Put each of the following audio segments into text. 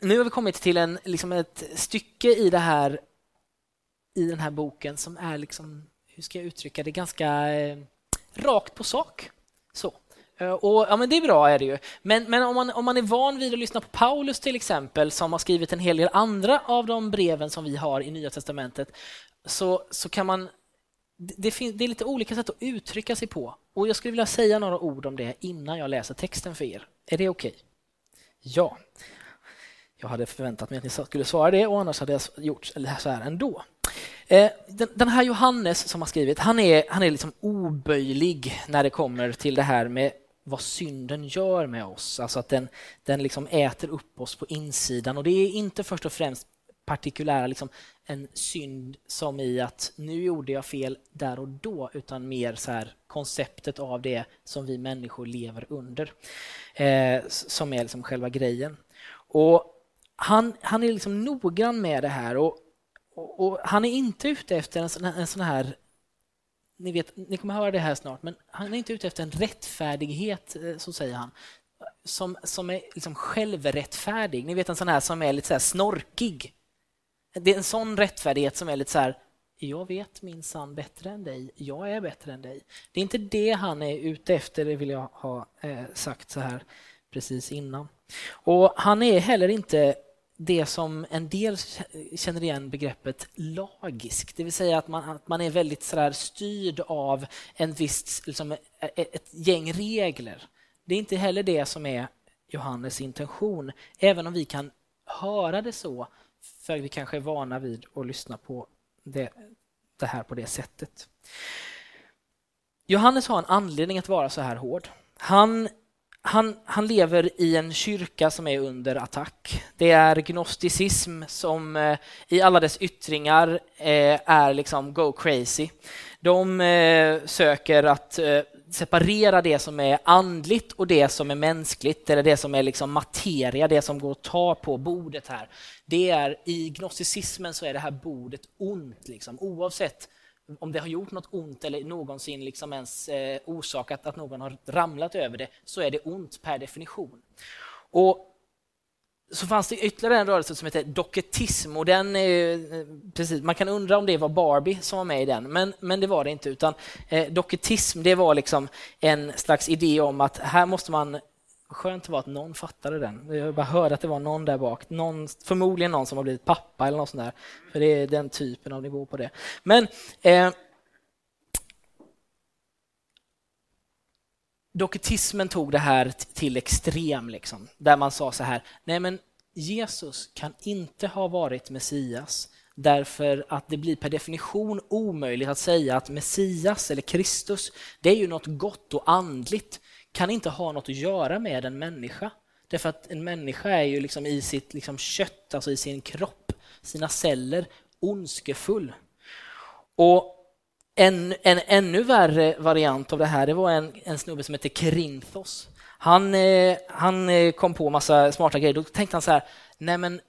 nu har vi kommit till en, liksom ett stycke i det här i den här boken som är, liksom, hur ska jag uttrycka det, ganska eh, rakt på sak. Så. Eh, och, ja, men det är bra, är det ju. Men, men om, man, om man är van vid att lyssna på Paulus till exempel som har skrivit en hel del andra av de breven som vi har i Nya testamentet så, så kan man... Det, finns, det är lite olika sätt att uttrycka sig på. Och Jag skulle vilja säga några ord om det innan jag läser texten för er. Är det okej? Okay? Ja. Jag hade förväntat mig att ni skulle svara det och annars hade jag gjort så här ändå. Eh, den här Johannes som har skrivit, han är, han är liksom oböjlig när det kommer till det här med vad synden gör med oss. Alltså att den, den liksom äter upp oss på insidan. Och det är inte först och främst partikulära, liksom en synd som i att nu gjorde jag fel där och då, utan mer så här konceptet av det som vi människor lever under, eh, som är liksom själva grejen. Och han, han är liksom noggrann med det här och, och, och han är inte ute efter en sån, en sån här ni, vet, ni kommer höra det här snart, men han är inte ute efter en rättfärdighet, eh, så säger han, som, som är liksom självrättfärdig. Ni vet en sån här som är lite så snorkig. Det är en sån rättfärdighet som är lite så här, jag vet minsann bättre än dig, jag är bättre än dig. Det är inte det han är ute efter, det vill jag ha eh, sagt så här precis innan. Och han är heller inte det som en del känner igen begreppet lagisk, det vill säga att man, att man är väldigt så styrd av en viss, liksom, ett gäng regler. Det är inte heller det som är Johannes intention, även om vi kan höra det så, för vi kanske är vana vid att lyssna på det, det här på det sättet. Johannes har en anledning att vara så här hård. Han han, han, lever i en kyrka som är under attack. Det är gnosticism som eh, i alla dess yttringar eh, är liksom go crazy. De eh, söker att eh, separera det som är andligt och det som är mänskligt, eller det som är liksom materia, det som går att ta på bordet här. Det är, I gnosticismen så är det här bordet ont, liksom, oavsett om det har gjort något ont eller någonsin liksom ens eh, orsakat att någon har ramlat över det, så är det ont per definition. Och så fanns det ytterligare en rörelse som heter doketism och den eh, precis, man kan undra om det var Barbie som var med i den, men, men det var det inte. utan eh, Doketism det var liksom en slags idé om att här måste man Skönt var att någon fattade den. Jag bara hörde att det var någon där bak. Någon, förmodligen någon som har blivit pappa eller något sånt där. För det är den typen av nivå på det. Men eh, Doketismen tog det här till extrem, liksom, där man sa så här, nej men Jesus kan inte ha varit Messias därför att det blir per definition omöjligt att säga att Messias eller Kristus, det är ju något gott och andligt kan inte ha något att göra med en människa. Därför att en människa är ju liksom i sitt liksom kött, alltså i sin kropp, sina celler, ondskefull. Och en, en ännu värre variant av det här det var en, en snubbe som hette Krinthos. Han, eh, han eh, kom på massa smarta grejer. Då tänkte han så här, nej men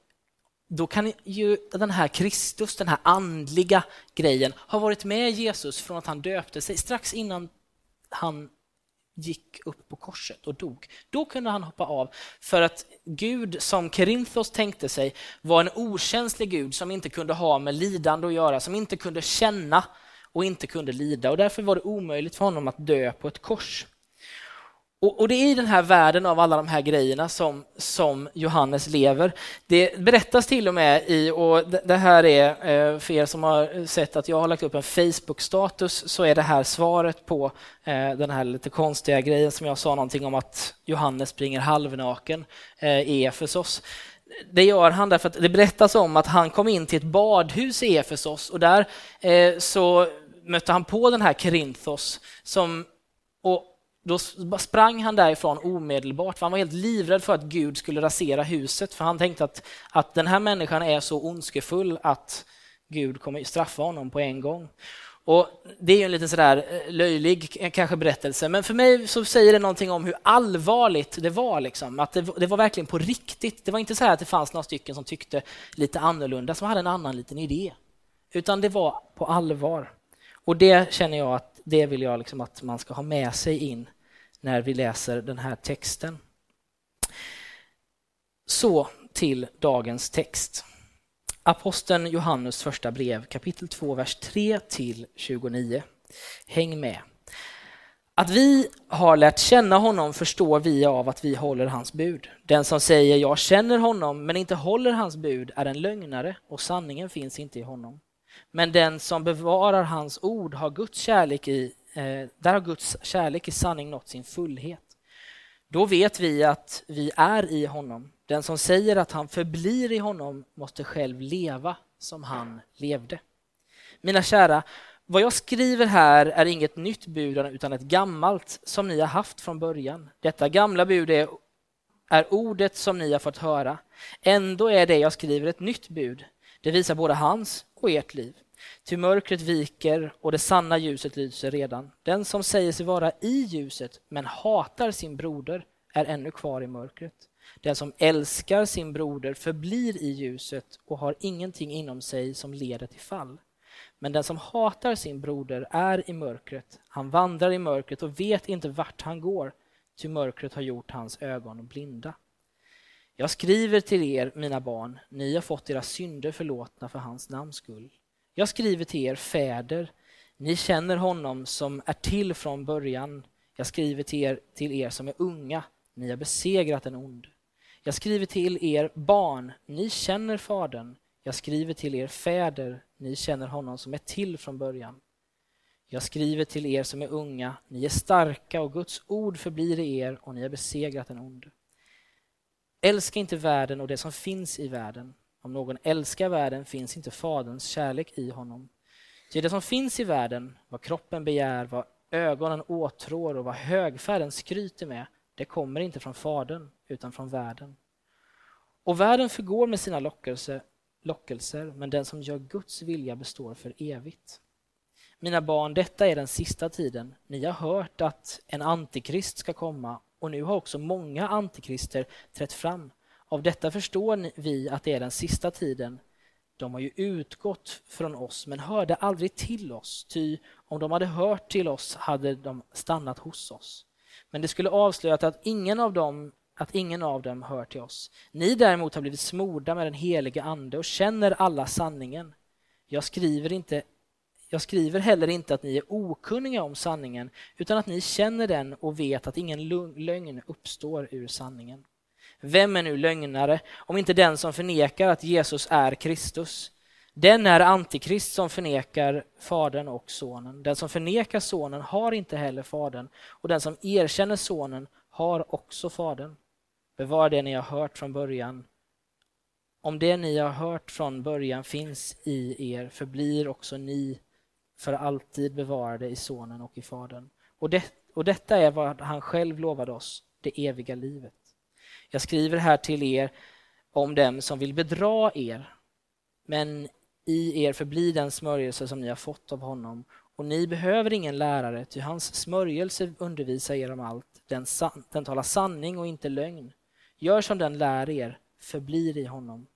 då kan ju den här Kristus, den här andliga grejen, ha varit med Jesus från att han döpte sig strax innan han gick upp på korset och dog. Då kunde han hoppa av för att Gud, som Kerinthos tänkte sig, var en okänslig Gud som inte kunde ha med lidande att göra, som inte kunde känna och inte kunde lida och därför var det omöjligt för honom att dö på ett kors. Och, och, det är i den här världen av alla de här grejerna som, som Johannes lever. Det berättas till och med i, och det här är eh, för er som har sett att jag har lagt upp en Facebook-status, så är det här svaret på eh, den här lite konstiga grejen som jag sa någonting om att Johannes springer halvnaken eh, i Efesos. Det gör han därför att det berättas om att han kom in till ett badhus i Efesos och där så mötte han på den här Korinthos som och då sprang han därifrån omedelbart, för han var helt livrädd för att Gud skulle rasera huset, för han tänkte att, att den här människan är så ondskefull att Gud kommer straffa honom på en gång. Och Det är ju en lite sådär eh, löjlig eh, kanske berättelse, men för mig så säger det någonting om hur allvarligt det var. Liksom. Att det, det var verkligen på riktigt. Det var inte så att det fanns några stycken som tyckte lite annorlunda, som hade en annan liten idé. Utan det var på allvar. Och det känner jag att det vill jag liksom att man ska ha med sig in när vi läser den här texten. Så till dagens text. Aposteln Johannes första brev kapitel 2, vers 3 till 29. Häng med. Att vi har lärt känna honom förstår vi av att vi håller hans bud. Den som säger jag känner honom men inte håller hans bud är en lögnare och sanningen finns inte i honom. Men den som bevarar hans ord har Guds kärlek i, eh, där har Guds kärlek i sanning nått sin fullhet. Då vet vi att vi är i honom. Den som säger att han förblir i honom måste själv leva som han levde. Mina kära, vad jag skriver här är inget nytt bud utan ett gammalt som ni har haft från början. Detta gamla bud är, är ordet som ni har fått höra. Ändå är det jag skriver ett nytt bud. Det visar både hans och ert liv. Ty mörkret viker och det sanna ljuset lyser redan. Den som säger sig vara i ljuset men hatar sin broder är ännu kvar i mörkret. Den som älskar sin broder förblir i ljuset och har ingenting inom sig som leder till fall. Men den som hatar sin broder är i mörkret. Han vandrar i mörkret och vet inte vart han går, ty mörkret har gjort hans ögon blinda. Jag skriver till er, mina barn, ni har fått era synder förlåtna för hans namns skull. Jag skriver till er fäder, ni känner honom som är till från början. Jag skriver till er, till er som är unga, ni har besegrat den ond. Jag skriver till er barn, ni känner Fadern. Jag skriver till er fäder, ni känner honom som är till från början. Jag skriver till er som är unga, ni är starka och Guds ord förblir i er och ni har besegrat den onde. Älska inte världen och det som finns i världen. Om någon älskar världen finns inte Faderns kärlek i honom. Ty det som finns i världen, vad kroppen begär, vad ögonen åtrår och vad högfärden skryter med, det kommer inte från Fadern utan från världen. Och världen förgår med sina lockelse, lockelser, men den som gör Guds vilja består för evigt. Mina barn, detta är den sista tiden. Ni har hört att en antikrist ska komma och nu har också många antikrister trätt fram. Av detta förstår vi att det är den sista tiden. De har ju utgått från oss men hörde aldrig till oss, ty om de hade hört till oss hade de stannat hos oss. Men det skulle avslöjat att ingen av dem att ingen av dem hör till oss. Ni däremot har blivit smorda med den helige Ande och känner alla sanningen. Jag skriver, inte, jag skriver heller inte att ni är okunniga om sanningen utan att ni känner den och vet att ingen lögn uppstår ur sanningen. Vem är nu lögnare om inte den som förnekar att Jesus är Kristus? Den är antikrist som förnekar Fadern och Sonen. Den som förnekar Sonen har inte heller Fadern och den som erkänner Sonen har också Fadern. Bevara det ni har hört från början. Om det ni har hört från början finns i er förblir också ni för alltid bevarade i Sonen och i Fadern. Och, det, och detta är vad han själv lovade oss, det eviga livet. Jag skriver här till er om dem som vill bedra er, men i er förblir den smörjelse som ni har fått av honom och ni behöver ingen lärare, ty hans smörjelse undervisar er om allt. Den, den talar sanning och inte lögn. Gör som den lär er, förblir i honom.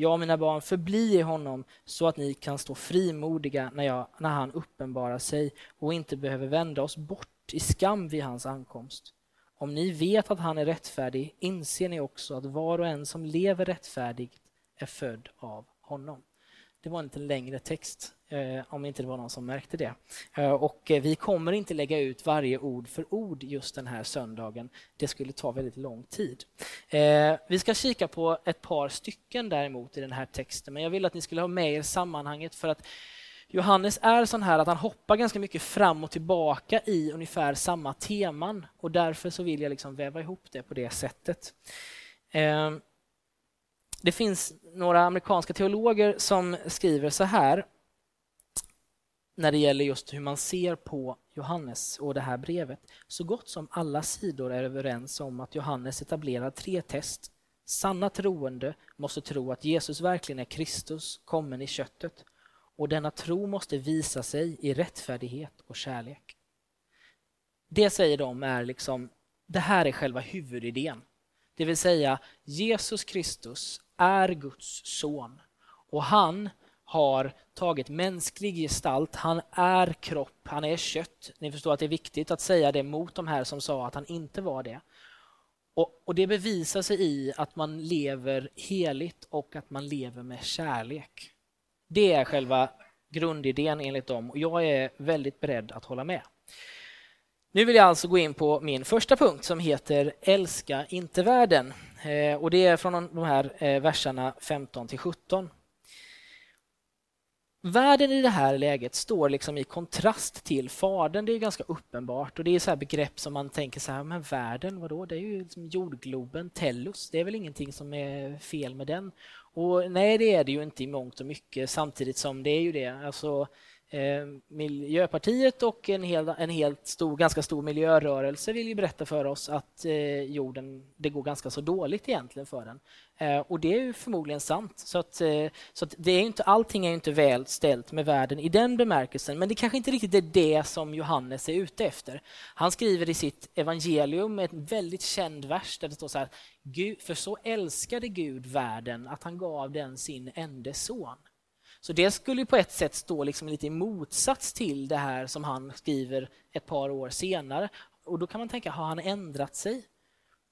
Ja, mina barn, förbli i honom så att ni kan stå frimodiga när, jag, när han uppenbarar sig och inte behöver vända oss bort i skam vid hans ankomst. Om ni vet att han är rättfärdig inser ni också att var och en som lever rättfärdigt är född av honom. Det var en lite längre text, Eh, om inte det var någon som märkte det. Eh, och eh, vi kommer inte lägga ut varje ord för ord just den här söndagen. Det skulle ta väldigt lång tid. Vi ska kika på ett par stycken däremot i den här texten, men jag vill att ni skulle ha med er sammanhanget för att Johannes är sån här att han hoppar ganska mycket fram och tillbaka i ungefär samma teman och därför så vill jag liksom väva ihop det på det sättet. Det finns några amerikanska teologer som skriver så här när det gäller just hur man ser på Johannes och det här brevet. Så gott som alla sidor är överens om att Johannes etablerar tre test. Sanna troende måste tro att Jesus verkligen är Kristus, kommen i köttet. Och denna tro måste visa sig i rättfärdighet och kärlek. Det säger de är liksom, det här är själva huvudidén. Det vill säga Jesus Kristus är Guds son och han har tagit mänsklig gestalt. Han är kropp, han är kött. Ni förstår att det är viktigt att säga det mot de här som sa att han inte var det. Och, och, det bevisar sig i att man lever heligt och att man lever med kärlek. Det är själva grundidén enligt dem och jag är väldigt beredd att hålla med. Nu vill jag alltså gå in på min första punkt som heter Älska inte världen. Eh, och det är från de här eh, verserna 15 till 17. Världen i det här läget står liksom i kontrast till Fadern. Det är ganska uppenbart. och Det är så begrepp som man tänker så här, men världen, vadå? Det är ju liksom jordgloben, Tellus. Det är väl ingenting som är fel med den? Och nej, det är det ju inte i mångt och mycket, samtidigt som det är ju det. Alltså, Eh, Miljöpartiet och en, hel, en helt stor, ganska stor miljörörelse vill ju berätta för oss att eh, jorden, det går ganska så dåligt egentligen för den. Eh, och det är ju förmodligen sant. Så, att, eh, så att det är inte, allting är inte väl ställt med världen i den bemärkelsen. Men det kanske inte riktigt är det som Johannes är ute efter. Han skriver i sitt evangelium en väldigt känd vers där det står så här. För så älskade Gud världen att han gav den sin enda son. Så det skulle på ett sätt stå liksom lite i motsats till det här som han skriver ett par år senare. Och då kan man tänka, har han ändrat sig?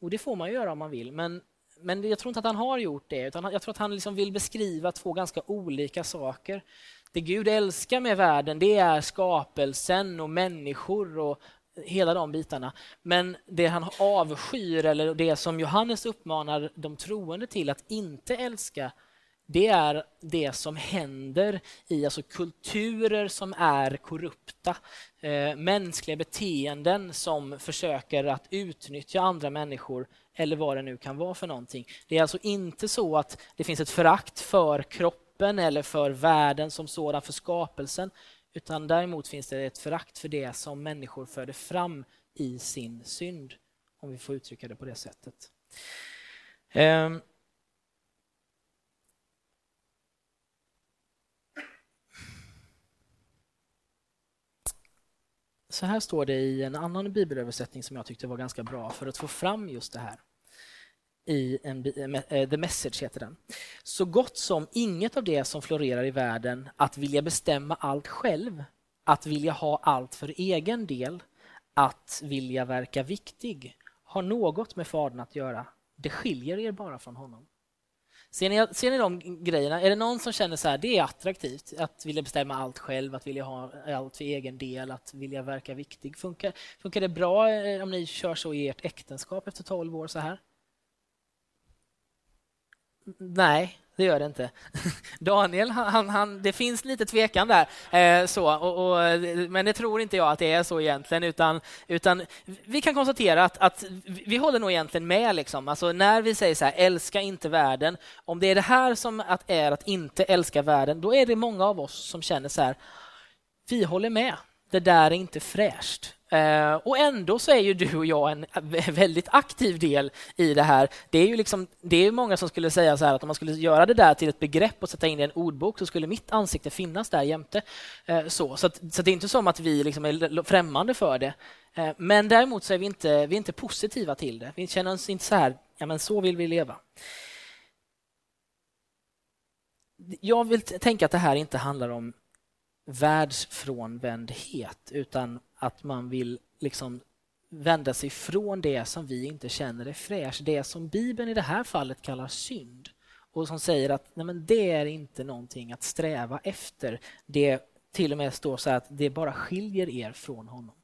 Och det får man göra om man vill, men, men jag tror inte att han har gjort det. Utan jag tror att han liksom vill beskriva två ganska olika saker. Det Gud älskar med världen, det är skapelsen och människor och hela de bitarna. Men det han avskyr, eller det som Johannes uppmanar de troende till att inte älska, det är det som händer i alltså kulturer som är korrupta. Eh, mänskliga beteenden som försöker att utnyttja andra människor eller vad det nu kan vara för någonting. Det är alltså inte så att det finns ett förakt för kroppen eller för världen som sådan, för skapelsen, utan däremot finns det ett förakt för det som människor förde fram i sin synd, om vi får uttrycka det på det sättet. Eh, Så här står det i en annan bibelöversättning som jag tyckte var ganska bra för att få fram just det här. I en, eh, eh, The Message heter den. Så gott som inget av det som florerar i världen, att vilja bestämma allt själv, att vilja ha allt för egen del, att vilja verka viktig, har något med Fadern att göra. Det skiljer er bara från honom. Ser ni, ser ni de grejerna? Är det någon som känner så här, det är attraktivt att vilja bestämma allt själv, att vilja ha allt för egen del, att vilja verka viktig? Funkar, funkar det bra eh, om ni kör så i ert äktenskap efter 12 år så här? Nej, det gör det inte. Daniel, han, han, det finns lite tvekan där. Eh, så, och, och, men det tror inte jag att det är så egentligen. Utan, utan vi kan konstatera att, att vi håller nog egentligen med. Liksom. Alltså, när vi säger så här, älska inte världen. Om det är det här som att är att inte älska världen, då är det många av oss som känner så här, vi håller med. Det där är inte fräscht. Eh, och ändå så är ju du och jag en väldigt aktiv del i det här. Det är ju liksom, det är många som skulle säga så här att om man skulle göra det där till ett begrepp och sätta in det i en ordbok så skulle mitt ansikte finnas där jämte. Eh, så så, att, så det är inte som att vi liksom är främmande för det. Eh, men däremot så är vi inte, vi är inte positiva till det. Vi känner oss inte så här, ja men så vill vi leva. Jag vill tänka att det här inte handlar om världsfrånvändhet utan att man vill liksom vända sig från det som vi inte känner är fräscht. Det som Bibeln i det här fallet kallar synd och som säger att nej men det är inte någonting att sträva efter. Det till och med står så att det bara skiljer er från honom.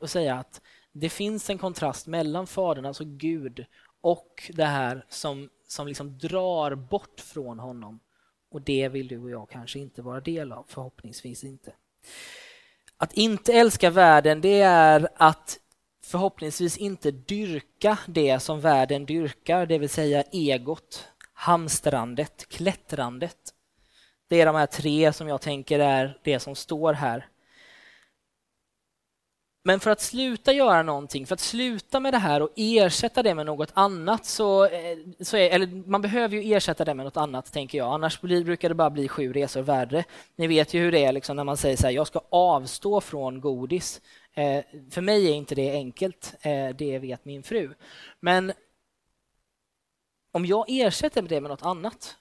Och säga att det finns en kontrast mellan Fadern, alltså Gud, och det här som, som liksom drar bort från honom och det vill du och jag kanske inte vara del av, förhoppningsvis inte. Att inte älska världen, det är att förhoppningsvis inte dyrka det som världen dyrkar, det vill säga egot, hamstrandet, klättrandet. Det är de här tre som jag tänker är det som står här. Men för att sluta göra någonting, för att sluta med det här och ersätta det med något annat så, eh, så är, eller man behöver ju ersätta det med något annat tänker jag. Annars blir, brukar det bara bli sju resor värre. Ni vet ju hur det är liksom, när man säger så här, jag ska avstå från godis. Eh, för mig är inte det enkelt, eh, det vet min fru. Men om jag ersätter det med något annat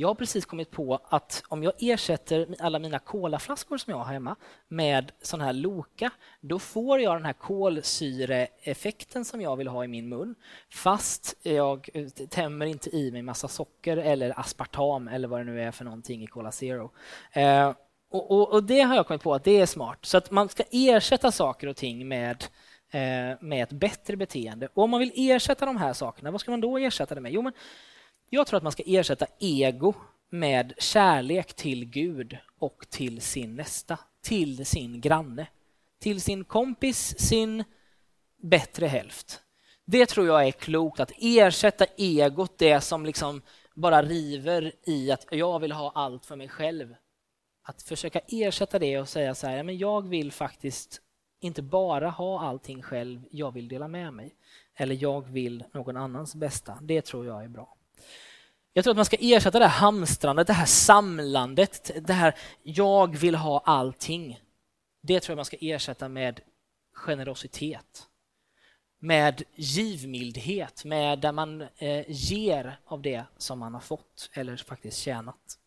jag har precis kommit på att om jag ersätter alla mina kolaflaskor som jag har hemma med sån här Loka, då får jag den här kolsyreeffekten som jag vill ha i min mun, fast jag eh, tämmer inte i mig massa socker eller aspartam eller vad det nu är för någonting i Cola Zero. Eh, och, och, och, det har jag kommit på att det är smart. Så att man ska ersätta saker och ting med, eh, med ett bättre beteende. Och om man vill ersätta de här sakerna, vad ska man då ersätta det med? Jo, men jag tror att man ska ersätta ego med kärlek till Gud och till sin nästa, till sin granne, till sin kompis, sin bättre hälft. Det tror jag är klokt, att ersätta egot, det som liksom bara river i att jag vill ha allt för mig själv. Att försöka ersätta det och säga så här, men jag vill faktiskt inte bara ha allting själv, jag vill dela med mig. Eller jag vill någon annans bästa. Det tror jag är bra. Jag tror att man ska ersätta det här hamstrandet, det här samlandet, det här jag vill ha allting. Det tror jag man ska ersätta med generositet. Med givmildhet, med där man eh, ger av det som man har fått eller faktiskt tjänat.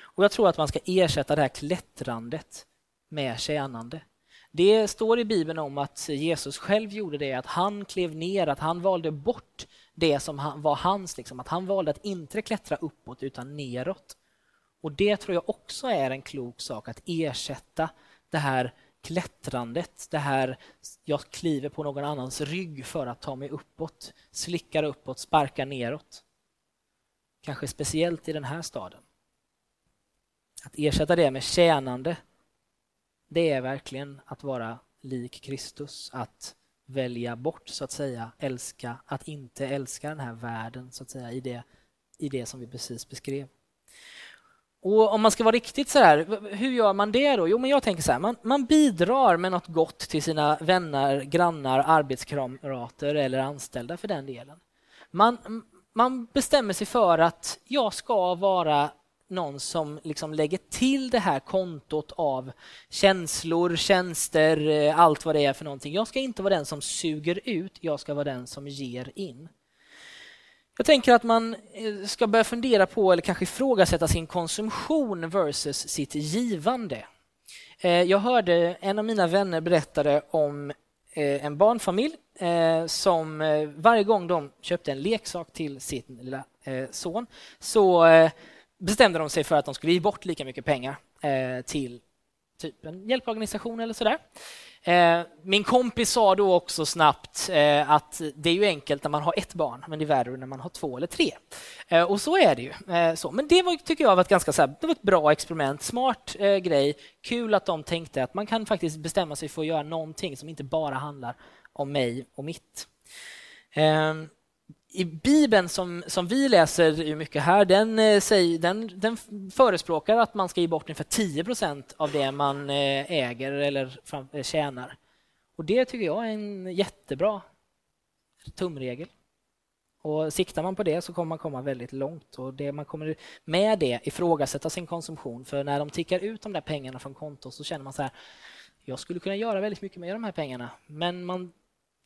Och Jag tror att man ska ersätta det här klättrandet med tjänande. Det står i Bibeln om att Jesus själv gjorde det, att han klev ner, att han valde bort det som var hans, liksom, att han valde att inte klättra uppåt utan neråt. Och det tror jag också är en klok sak, att ersätta det här klättrandet, det här jag kliver på någon annans rygg för att ta mig uppåt, slickar uppåt, sparkar neråt. Kanske speciellt i den här staden. Att ersätta det med tjänande, det är verkligen att vara lik Kristus, att välja bort, så att säga, älska, att inte älska den här världen, så att säga, i det, i det som vi precis beskrev. Och om man ska vara riktigt så här, hur gör man det då? Jo, men jag tänker så här, man, man bidrar med något gott till sina vänner, grannar, arbetskamrater eller anställda för den delen. Man, man bestämmer sig för att jag ska vara någon som liksom lägger till det här kontot av känslor, tjänster, eh, allt vad det är för någonting. Jag ska inte vara den som suger ut, jag ska vara den som ger in. Jag tänker att man eh, ska börja fundera på eller kanske ifrågasätta sin konsumtion versus sitt givande. Eh, jag hörde en av mina vänner berättade om en barnfamilj som varje gång de köpte en leksak till sin lilla son så bestämde de sig för att de skulle ge bort lika mycket pengar eh, till typ en hjälporganisation eller sådär. Eh, min kompis sa då också snabbt eh, att det är ju enkelt när man har ett barn, men det är värre när man har två eller tre. Eh, och så är det ju. Eh, så. Men det var, tycker jag var ett ganska så här, det var ett bra experiment, smart eh, grej. Kul att de tänkte att man kan faktiskt bestämma sig för att göra någonting som inte bara handlar om mig och mitt ehm, i Bibeln som, som vi läser mycket här, den, eh, den, den förespråkar att man ska ge bort ungefär 10 procent av det man eh, äger eller eh, tjänar. Och det tycker jag är en jättebra tumregel. Och siktar man på det så kommer man komma väldigt långt. Och det man kommer med det ifrågasätta sin konsumtion. För när de tickar ut de där pengarna från kontot så känner man så här, jag skulle kunna göra väldigt mycket med de här pengarna. Men man,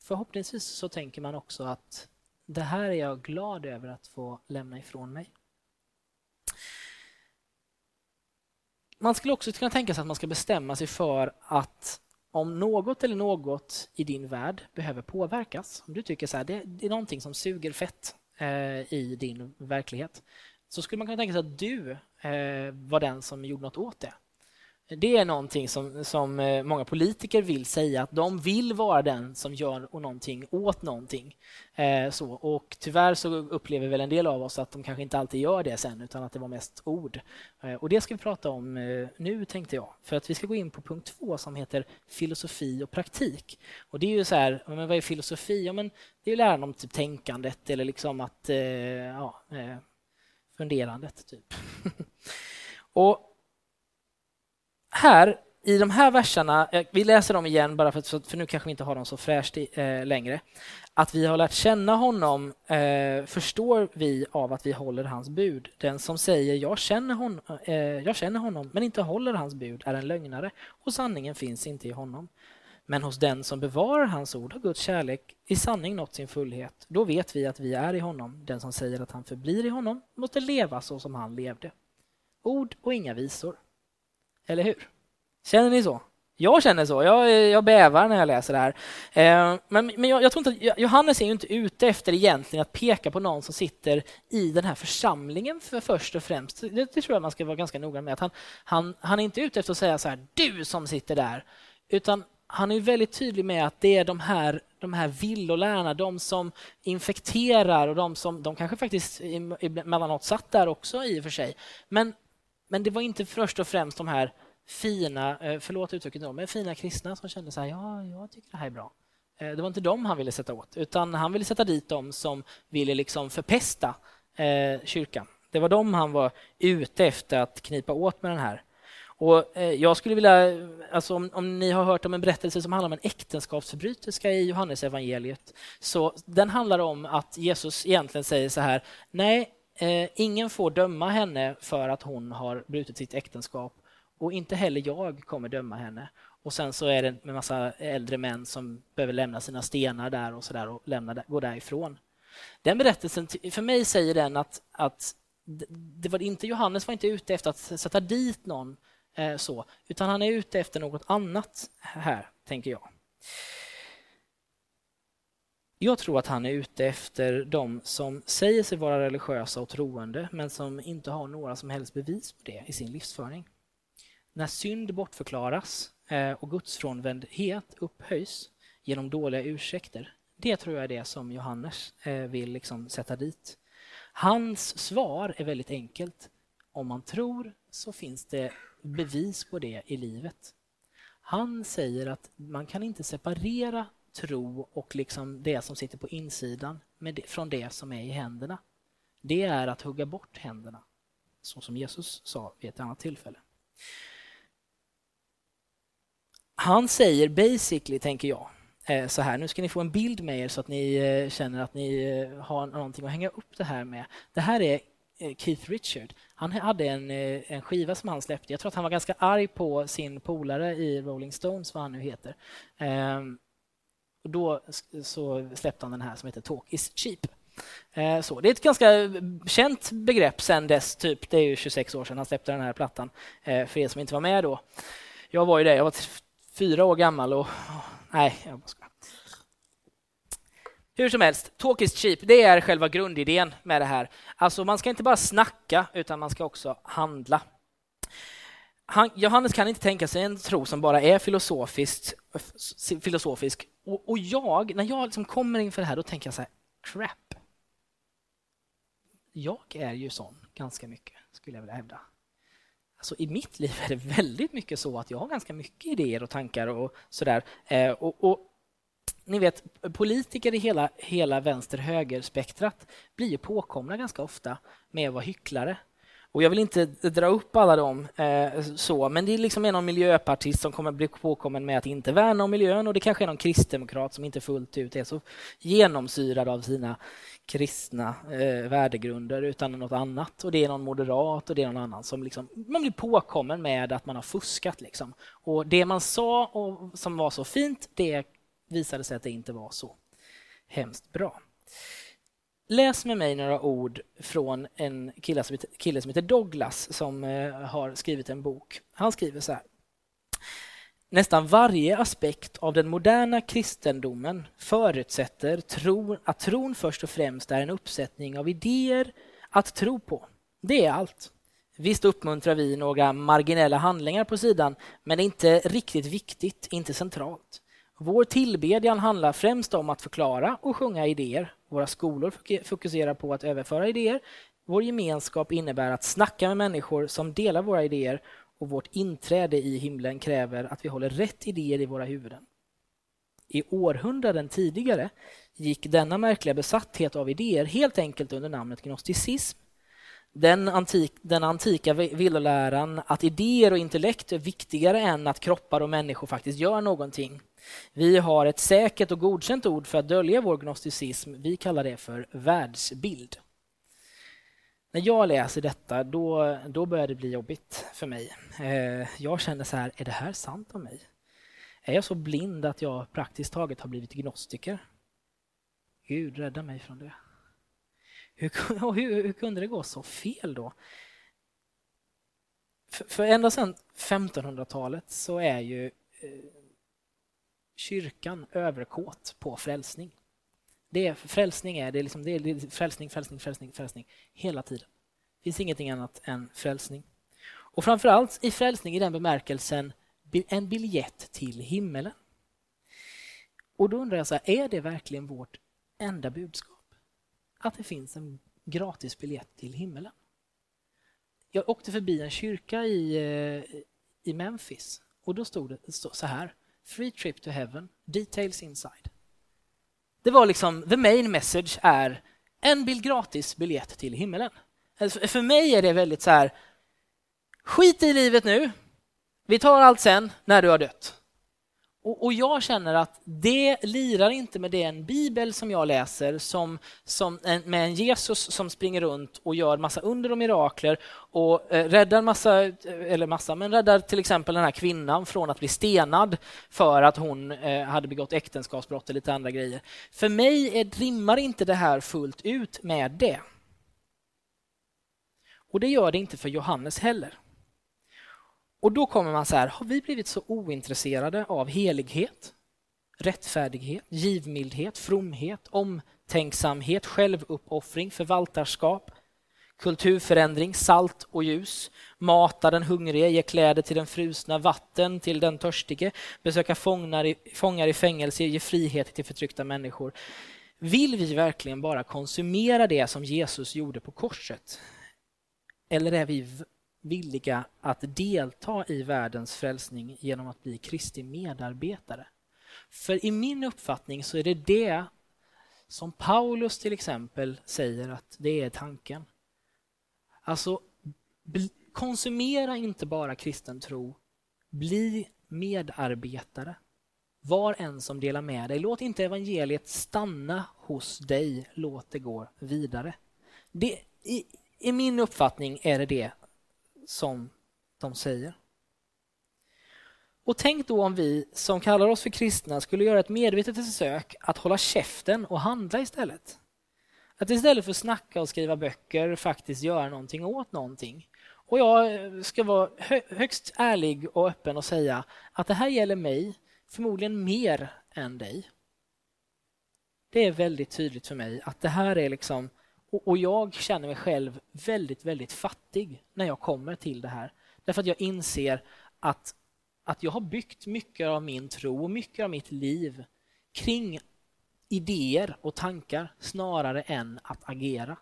förhoppningsvis så tänker man också att det här är jag glad över att få lämna ifrån mig. Man skulle också kunna tänka sig att man ska bestämma sig för att om något eller något i din värld behöver påverkas, om du tycker så här, det, det är någonting som suger fett eh, i din verklighet, så skulle man kunna tänka sig att du eh, var den som gjorde något åt det. Det är någonting som, som eh, många politiker vill säga, att de vill vara den som gör någonting åt någonting. Eh, så, och tyvärr så upplever väl en del av oss att de kanske inte alltid gör det sen, utan att det var mest ord. Eh, och det ska vi prata om eh, nu, tänkte jag. För att vi ska gå in på punkt två som heter filosofi och praktik. Och det är ju så här, men vad är filosofi? Ja, men det är ju läran om typ tänkandet eller liksom att, eh, ja, eh, funderandet, typ. och här i de här verserna, eh, vi läser dem igen bara för, för nu kanske vi inte har dem så fräscht eh, längre. Att vi har lärt känna honom eh, förstår vi av att vi håller hans bud. Den som säger jag känner, hon, eh, jag känner honom men inte håller hans bud är en lögnare och sanningen finns inte i honom. Men hos den som bevarar hans ord har Guds kärlek i sanning nått sin fullhet. Då vet vi att vi är i honom. Den som säger att han förblir i honom måste leva så som han levde. Ord och inga visor. Eller hur? Känner ni så? Jag känner så. Jag, jag bävar när jag läser det här. Eh, men men jag, jag, tror inte att, Johannes är ju inte ute efter egentligen att peka på någon som sitter i den här församlingen för först och främst. Det, det tror jag man ska vara ganska noga med. Att han, han, han är inte ute efter att säga så här, du som sitter där. Utan han är väldigt tydlig med att det är de här, de här villolärarna, de som infekterar och de som, de kanske faktiskt emellanåt satt där också i och för sig. Men, men det var inte först och främst de här fina, eh, förlåt uttrycket men fina kristna som kände så här, ja, jag tycker det här är bra. Eh, det var inte dem han ville sätta åt, utan han ville sätta dit dem som ville liksom förpesta eh, kyrkan. Det var dem han var ute efter att knipa åt med den här. Och jag skulle vilja, alltså om, om, ni har hört om en berättelse som handlar om en äktenskapsförbryterska i Johannesevangeliet, så den handlar om att Jesus egentligen säger så här, nej, eh, ingen får döma henne för att hon har brutit sitt äktenskap och inte heller jag kommer döma henne. Och sen så är det en massa äldre män som behöver lämna sina stenar där och så där och lämna, gå därifrån. Den berättelsen, för mig säger den att, att det var inte, Johannes var inte ute efter att sätta dit någon eh, så, utan han är ute efter något annat här, tänker jag. Jag tror att han är ute efter de som säger sig vara religiösa och troende men som inte har några som helst bevis på det i sin livsföring. När synd bortförklaras eh, och gudsfrånvändhet upphöjs genom dåliga ursäkter, det tror jag är det som Johannes eh, vill liksom sätta dit. Hans svar är väldigt enkelt. Om man tror så finns det bevis på det i livet. Han säger att man kan inte separera tro och liksom det som sitter på insidan det, från det som är i händerna. Det är att hugga bort händerna, så som Jesus sa vid ett annat tillfälle. Han säger basically, tänker jag, eh, så här, nu ska ni få en bild med er så att ni eh, känner att ni eh, har någonting att hänga upp det här med. Det här är Keith Richard. Han hade en, en skiva som han släppte. Jag tror att han var ganska arg på sin polare i Rolling Stones, vad han nu heter. Ehm, och då så släppte han den här som heter Talk is cheap. Eh, så, det är ett ganska eh, känt begrepp sen dess, typ. Det är ju 26 år sedan han släppte den här plattan, eh, för er som inte var med då. Jag var ju det, jag var fyra år gammal och... Nej, jag bara ska. Hur som helst, talk is cheap, det är själva grundidén med det här. Alltså man ska inte bara snacka, utan man ska också handla. Han, Johannes kan inte tänka sig en tro som bara är filosofiskt, filosofisk. Och, och jag, när jag liksom kommer inför det här, då tänker jag så här, crap. Jag är ju sån ganska mycket, skulle jag vilja hävda. Alltså, I mitt liv är det väldigt mycket så att jag har ganska mycket idéer och tankar och sådär. Eh, och, och, ni vet, politiker i hela, hela vänster-höger-spektrat blir ju påkomna ganska ofta med att vara hycklare. Och jag vill inte dra upp alla dem, eh, så, men det är liksom någon miljöpartist som kommer bli påkommen med att inte värna om miljön och det kanske är någon kristdemokrat som inte fullt ut är så genomsyrad av sina kristna eh, värdegrunder utan något annat. Och det är någon moderat och det är någon annan som liksom, man blir påkommen med att man har fuskat. Liksom. Och det man sa och som var så fint, det visade sig att det inte var så hemskt bra. Läs med mig några ord från en kille som heter, kille som heter Douglas som eh, har skrivit en bok. Han skriver så här. Nästan varje aspekt av den moderna kristendomen förutsätter tro, att tron först och främst är en uppsättning av idéer att tro på. Det är allt. Visst uppmuntrar vi några marginella handlingar på sidan, men det är inte riktigt viktigt, inte centralt. Vår tillbedjan handlar främst om att förklara och sjunga idéer. Våra skolor fokuserar på att överföra idéer. Vår gemenskap innebär att snacka med människor som delar våra idéer och vårt inträde i himlen kräver att vi håller rätt idéer i våra huvuden. I århundraden tidigare gick denna märkliga besatthet av idéer helt enkelt under namnet gnosticism. Den, antik, den antika villoläran att idéer och intellekt är viktigare än att kroppar och människor faktiskt gör någonting. Vi har ett säkert och godkänt ord för att dölja vår gnosticism. Vi kallar det för världsbild. När jag läser detta, då, då börjar det bli jobbigt för mig. Eh, jag känner så här, är det här sant om mig? Är jag så blind att jag praktiskt taget har blivit gnostiker? Gud, rädda mig från det. Hur, hur, hur kunde det gå så fel då? För, för ända sedan 1500-talet så är ju eh, kyrkan överkåt på frälsning. Det är, frälsning är, det är, liksom, det är frälsning, frälsning, frälsning, frälsning hela tiden. Det finns ingenting annat än frälsning. Och framförallt i frälsning i den bemärkelsen en biljett till himmelen. Och då undrar jag, så här, är det verkligen vårt enda budskap? Att det finns en gratis biljett till himmelen? Jag åkte förbi en kyrka i, eh, i Memphis och då stod det så här. Free trip to heaven, details inside. Det var liksom, the main message är en bild gratis biljett till himmelen. Alltså, för mig är det väldigt så här, skit i livet nu, vi tar allt sen när du har dött. Och, och, jag känner att det lirar inte med den bibel som jag läser som, som en, med en Jesus som springer runt och gör massa under och mirakler och eh, räddar massa, eh, eller massa, men räddar till exempel den här kvinnan från att bli stenad för att hon eh, hade begått äktenskapsbrott och lite andra grejer. För mig är, rimmar inte det här fullt ut med det. Och det gör det inte för Johannes heller. Och då kommer man så här, har vi blivit så ointresserade av helighet, rättfärdighet, givmildhet, fromhet, omtänksamhet, självuppoffring, förvaltarskap, kulturförändring, salt och ljus, mata den hungrige, ge kläder till den frusna, vatten till den törstige, besöka fångar i, fångar i fängelse, ge frihet till förtryckta människor. Vill vi verkligen bara konsumera det som Jesus gjorde på korset? Eller är vi villiga att delta i världens frälsning genom att bli Kristi medarbetare. För i min uppfattning så är det det som Paulus till exempel säger att det är tanken. Alltså, konsumera inte bara kristen tro, bli medarbetare. Var en som delar med dig. Låt inte evangeliet stanna hos dig, låt det gå vidare. Det, i, I min uppfattning är det det som de säger. Och tänk då om vi som kallar oss för kristna skulle göra ett medvetet försök att hålla käften och handla istället. Att istället för att snacka och skriva böcker faktiskt göra någonting åt någonting. Och jag eh, ska vara högst ärlig och öppen och säga att det här gäller mig förmodligen mer än dig. Det är väldigt tydligt för mig att det här är liksom och, och, jag känner mig själv väldigt, väldigt fattig när jag kommer till det här. Därför att jag inser att, att jag har byggt mycket av min tro och mycket av mitt liv kring idéer och tankar snarare än att agera.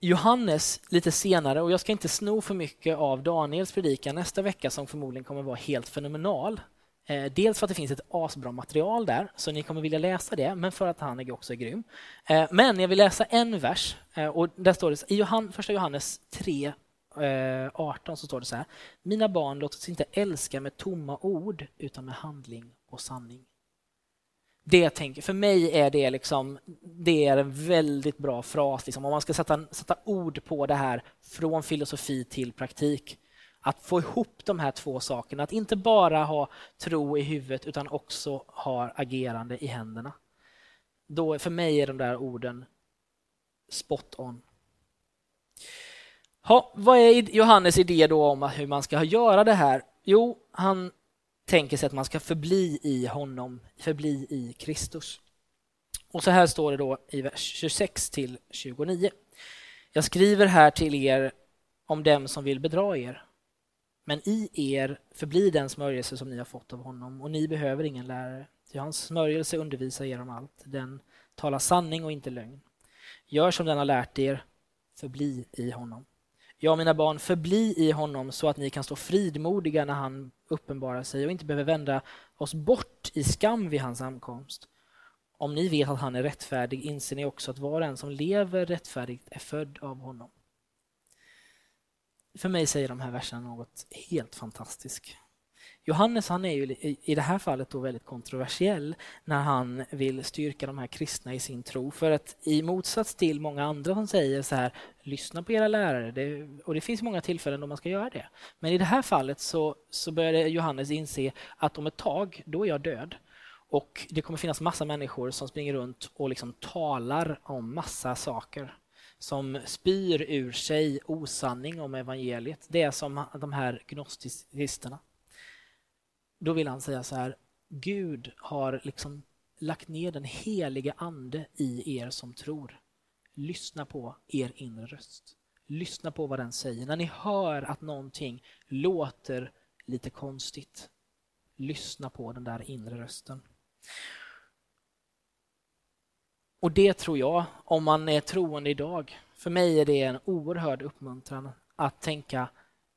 Johannes lite senare, och jag ska inte sno för mycket av Daniels predikan nästa vecka som förmodligen kommer vara helt fenomenal. Eh, dels för att det finns ett asbra material där, så ni kommer vilja läsa det, men för att han också är grym. Eh, men jag vill läsa en vers, eh, och där står det i Johan, första Johannes 3, 18 eh, så står det så här. Mina barn, låt oss inte älska med tomma ord, utan med handling och sanning. Det tänker, för mig är det, liksom, det är en väldigt bra fras. Liksom. Om man ska sätta, sätta ord på det här från filosofi till praktik att få ihop de här två sakerna, att inte bara ha tro i huvudet utan också ha agerande i händerna. Då, för mig är de där orden spot on. Ha, vad är Johannes idé då om hur man ska göra det här? Jo, han tänker sig att man ska förbli i honom, förbli i Kristus. Och så här står det då i vers 26 till 29. Jag skriver här till er om dem som vill bedra er. Men i er förblir den smörjelse som ni har fått av honom och ni behöver ingen lärare. Ty hans smörjelse undervisar er om allt. Den talar sanning och inte lögn. Gör som den har lärt er, förbli i honom. Ja, mina barn, förbli i honom så att ni kan stå fridmodiga när han uppenbarar sig och inte behöver vända oss bort i skam vid hans ankomst. Om ni vet att han är rättfärdig inser ni också att var och en som lever rättfärdigt är född av honom. För mig säger de här verserna något helt fantastiskt. Johannes han är ju i det här fallet då väldigt kontroversiell när han vill styrka de här kristna i sin tro. För att i motsats till många andra som säger så här, lyssna på era lärare, det, och det finns många tillfällen då man ska göra det. Men i det här fallet så, så började Johannes inse att om ett tag, då är jag död. Och det kommer finnas massa människor som springer runt och liksom talar om massa saker som spyr ur sig osanning om evangeliet. Det är som de här gnostisterna. Då vill han säga så här, Gud har liksom lagt ner den heliga ande i er som tror. Lyssna på er inre röst. Lyssna på vad den säger. När ni hör att någonting låter lite konstigt, lyssna på den där inre rösten. Och det tror jag, om man är troende idag, för mig är det en oerhörd uppmuntran att tänka,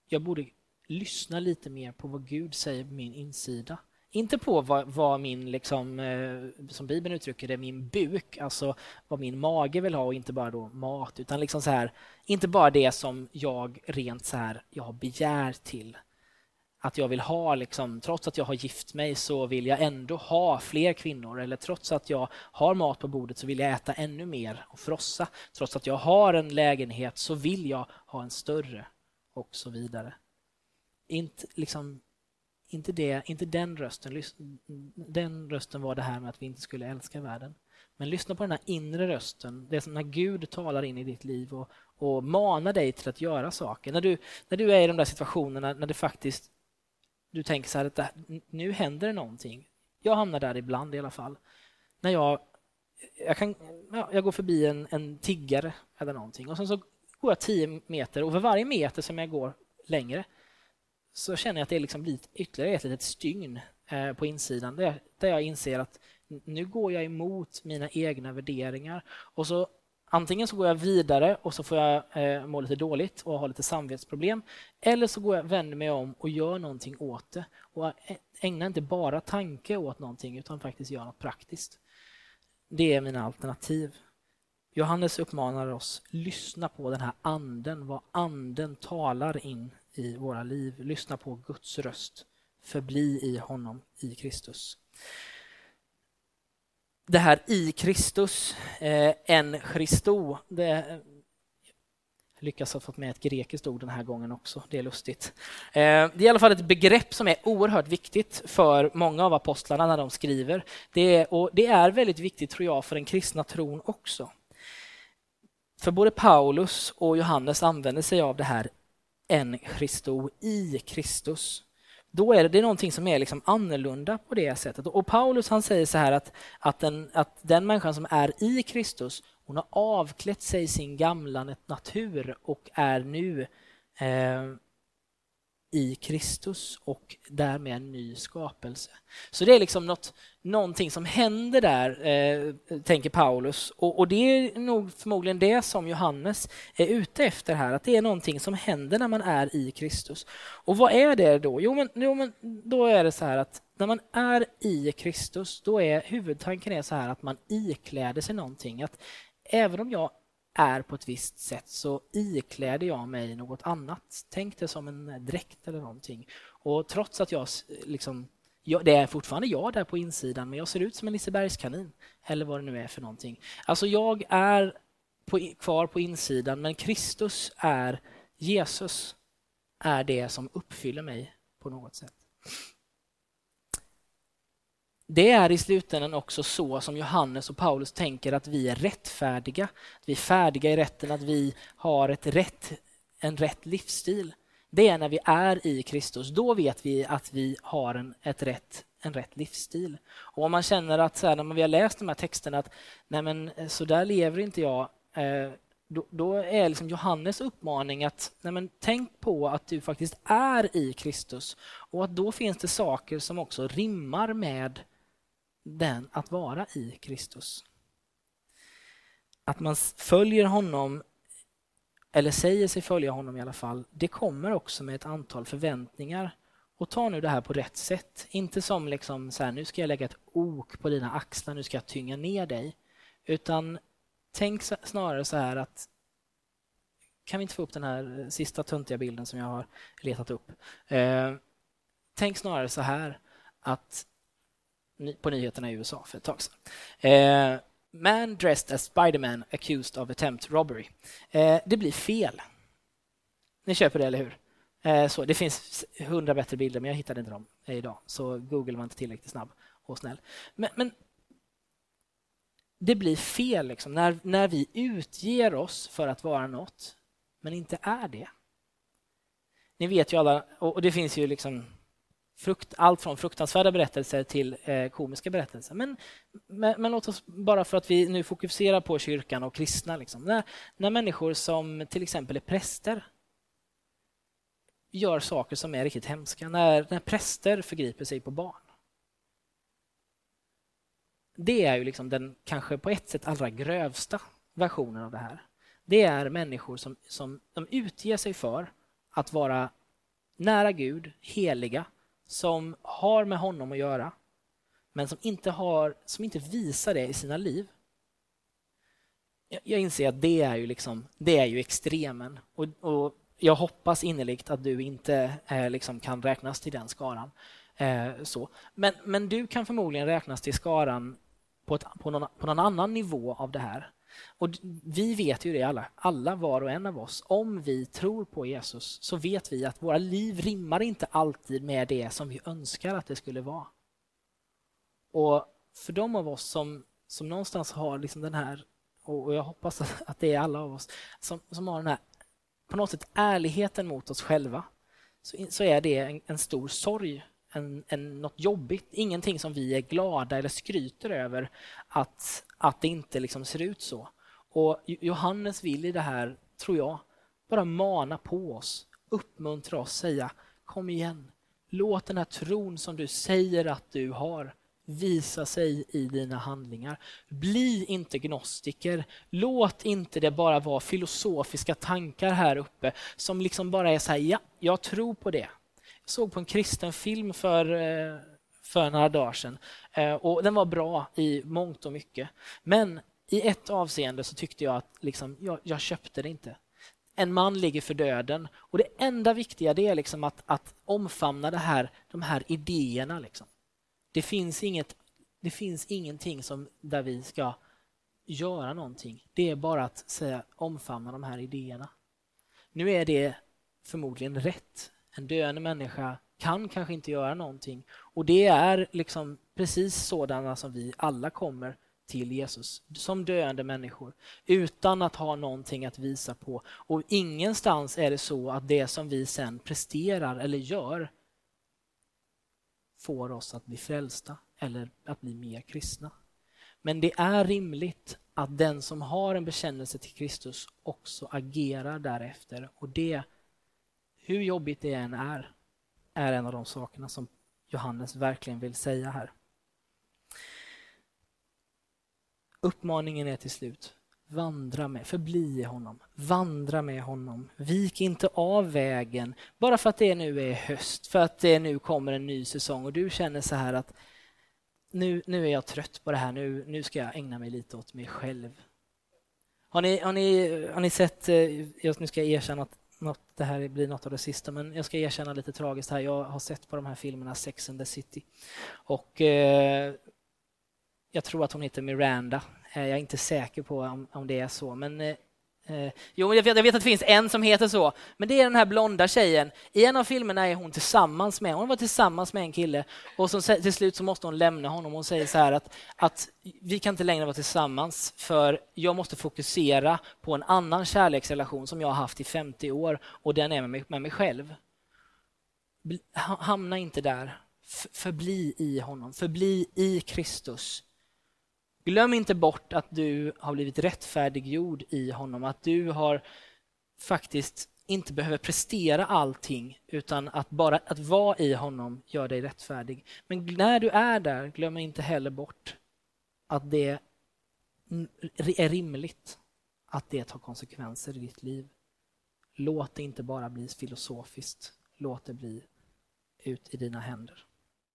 jag borde lyssna lite mer på vad Gud säger på min insida. Inte på vad, vad min, liksom, eh, som Bibeln uttrycker det, min buk, alltså vad min mage vill ha och inte bara då mat, utan liksom så här, inte bara det som jag rent så här, jag har begär till. Att jag vill ha, liksom, trots att jag har gift mig så vill jag ändå ha fler kvinnor eller trots att jag har mat på bordet så vill jag äta ännu mer och frossa. Trots att jag har en lägenhet så vill jag ha en större och så vidare inte, liksom, inte, det, inte den rösten. Den rösten var det här med att vi inte skulle älska världen. Men lyssna på den här inre rösten. Det är som när Gud talar in i ditt liv och, och manar dig till att göra saker. När du, när du är i de där situationerna när det faktiskt du tänker så här att det, nu händer det någonting. Jag hamnar där ibland i alla fall. När jag, jag, kan, ja, jag går förbi en, en tiggare eller någonting och sen så går jag tio meter och för varje meter som jag går längre så känner jag att det liksom blir ytterligare ett litet stygn eh, på insidan där, där jag inser att nu går jag emot mina egna värderingar. Och så Antingen så går jag vidare och så får jag eh, må lite dåligt och ha lite samvetsproblem. Eller så går jag, vänder mig om och gör någonting åt det. Och ägnar inte bara tanke åt någonting utan faktiskt gör något praktiskt. Det är mina alternativ. Johannes uppmanar oss, lyssna på den här anden, vad anden talar in i våra liv. Lyssna på Guds röst. Förbli i honom, i Kristus. Det här i Kristus, eh, en Christo, det lyckas ha fått med ett grekiskt ord den här gången också. Det är lustigt. Eh, det är i alla fall ett begrepp som är oerhört viktigt för många av apostlarna när de skriver. Det är, och det är väldigt viktigt, tror jag, för den kristna tron också. För både Paulus och Johannes använder sig av det här en Christo i Kristus. Då är det, det är någonting som är liksom annorlunda på det sättet. Och Paulus han säger så här att, att, den, att den människan som är i Kristus, hon har avklätt sig sin gamla natur och är nu eh, i Kristus och därmed en ny skapelse. Så det är liksom något, någonting som händer där, eh, tänker Paulus. Och, och, det är nog förmodligen det som Johannes är ute efter här, att det är någonting som händer när man är i Kristus. Och vad är det då? Jo, men, jo, men då är det så här att när man är i Kristus, då är huvudtanken är så här att man ikläder sig någonting. Att även om jag är på ett visst sätt så ikläder jag mig något annat. Tänk det som en dräkt eller någonting. Och trots att jag liksom jag, det är fortfarande jag där på insidan men jag ser ut som en Lisebergskanin eller vad det nu är för någonting. Alltså jag är på, kvar på insidan men Kristus är Jesus är det som uppfyller mig på något sätt. Det är i slutändan också så som Johannes och Paulus tänker att vi är rättfärdiga. Att vi är färdiga i rätten, att vi har ett rätt, en rätt livsstil. Det är när vi är i Kristus. Då vet vi att vi har en, ett rätt, en rätt livsstil. Och om man känner att så här, när vi har läst de här texterna att nej men eh, så där lever inte jag. Eh, då, då, är liksom Johannes uppmaning att nej men, tänk på att du faktiskt är i Kristus och att då finns det saker som också rimmar med den att vara i Kristus. Att man följer honom, eller säger sig följa honom i alla fall, det kommer också med ett antal förväntningar. Och ta nu det här på rätt sätt. Inte som liksom så här, nu ska jag lägga ett ok på dina axlar, nu ska jag tynga ner dig. Utan tänk snarare så här att kan vi inte få upp den här eh, sista töntiga bilden som jag har letat upp? Eh, tänk snarare så här att på nyheterna i USA för ett tag sedan. Eh, man dressed as Spiderman accused of attempt robbery. Eh, det blir fel. Ni köper det, eller hur? Eh, så, det finns hundra bättre bilder, men jag hittade inte dem idag. Så Google var inte tillräckligt snabb och snäll. Men, men det blir fel liksom, när, när vi utger oss för att vara något, men inte är det. Ni vet ju alla, och det finns ju liksom frukt, allt från fruktansvärda berättelser till eh, komiska berättelser. Men, men, men, låt oss bara för att vi nu fokuserar på kyrkan och kristna. Liksom. När, när människor som till exempel är präster gör saker som är riktigt hemska. När, när präster förgriper sig på barn. Det är ju liksom den kanske på ett sätt allra grövsta versionen av det här. Det är människor som, som de utger sig för att vara nära Gud, heliga, som har med honom att göra, men som inte, har, som inte visar det i sina liv. Jag inser att det är ju, liksom, det är ju extremen. Och, och jag hoppas innerligt att du inte eh, liksom kan räknas till den skaran. Eh, så. Men, men du kan förmodligen räknas till skaran på, ett, på, någon, på någon annan nivå av det här. Och Vi vet ju det alla, alla var och en av oss. Om vi tror på Jesus så vet vi att våra liv rimmar inte alltid med det som vi önskar att det skulle vara. Och för de av oss som, som någonstans har liksom den här, och jag hoppas att det är alla av oss, som, som har den här på något sätt ärligheten mot oss själva, så, så är det en, en stor sorg en, en, något jobbigt, ingenting som vi är glada eller skryter över att, att det inte liksom ser ut så. Och Johannes vill i det här, tror jag, bara mana på oss, uppmuntra oss, säga kom igen, låt den här tron som du säger att du har visa sig i dina handlingar. Bli inte gnostiker. Låt inte det bara vara filosofiska tankar här uppe som liksom bara är så här, ja, jag tror på det. Jag såg på en kristen film för, eh, för några dagar sedan eh, och den var bra i mångt och mycket. Men i ett avseende så tyckte jag att liksom, jag, jag köpte det inte. En man ligger för döden och det enda viktiga det är liksom att, att omfamna det här, de här idéerna. Liksom. Det finns, inget, det finns ingenting som, där vi ska göra någonting. Det är bara att säga, omfamna de här idéerna. Nu är det förmodligen rätt en döende människa kan kanske inte göra någonting. Och det är liksom precis sådana som vi alla kommer till Jesus, som döende människor, utan att ha någonting att visa på. Och ingenstans är det så att det som vi sen presterar eller gör får oss att bli frälsta eller att bli mer kristna. Men det är rimligt att den som har en bekännelse till Kristus också agerar därefter och det hur jobbigt det än är, är en av de sakerna som Johannes verkligen vill säga här. Uppmaningen är till slut, vandra med, förbli i honom, vandra med honom. Vik inte av vägen bara för att det nu är höst, för att det nu kommer en ny säsong och du känner så här att nu, nu är jag trött på det här, nu, nu ska jag ägna mig lite åt mig själv. Har ni, har ni, har ni sett, eh, nu ska jag erkänna att något, det här blir något av det sista, men jag ska erkänna lite tragiskt här. Jag har sett på de här filmerna Sex and the City och eh, jag tror att hon heter Miranda. Eh, jag är inte säker på om, om det är så, men eh, eh, jo, jag vet, jag vet, att det finns en som heter så, men det är den här blonda tjejen. I en av filmerna är hon tillsammans med, hon var tillsammans med en kille och så, till slut så måste hon lämna honom. Hon säger så här att, att vi kan inte längre vara tillsammans för jag måste fokusera på en annan kärleksrelation som jag har haft i 50 år och den är med mig, med mig själv. Hamna inte där. Förbli i honom, förbli i Kristus. Glöm inte bort att du har blivit rättfärdiggjord i honom, att du har faktiskt inte behöver prestera allting utan att bara att vara i honom gör dig rättfärdig. Men när du är där, glöm inte heller bort att det är rimligt att det tar konsekvenser i ditt liv. Låt det inte bara bli filosofiskt, låt det bli ut i dina händer.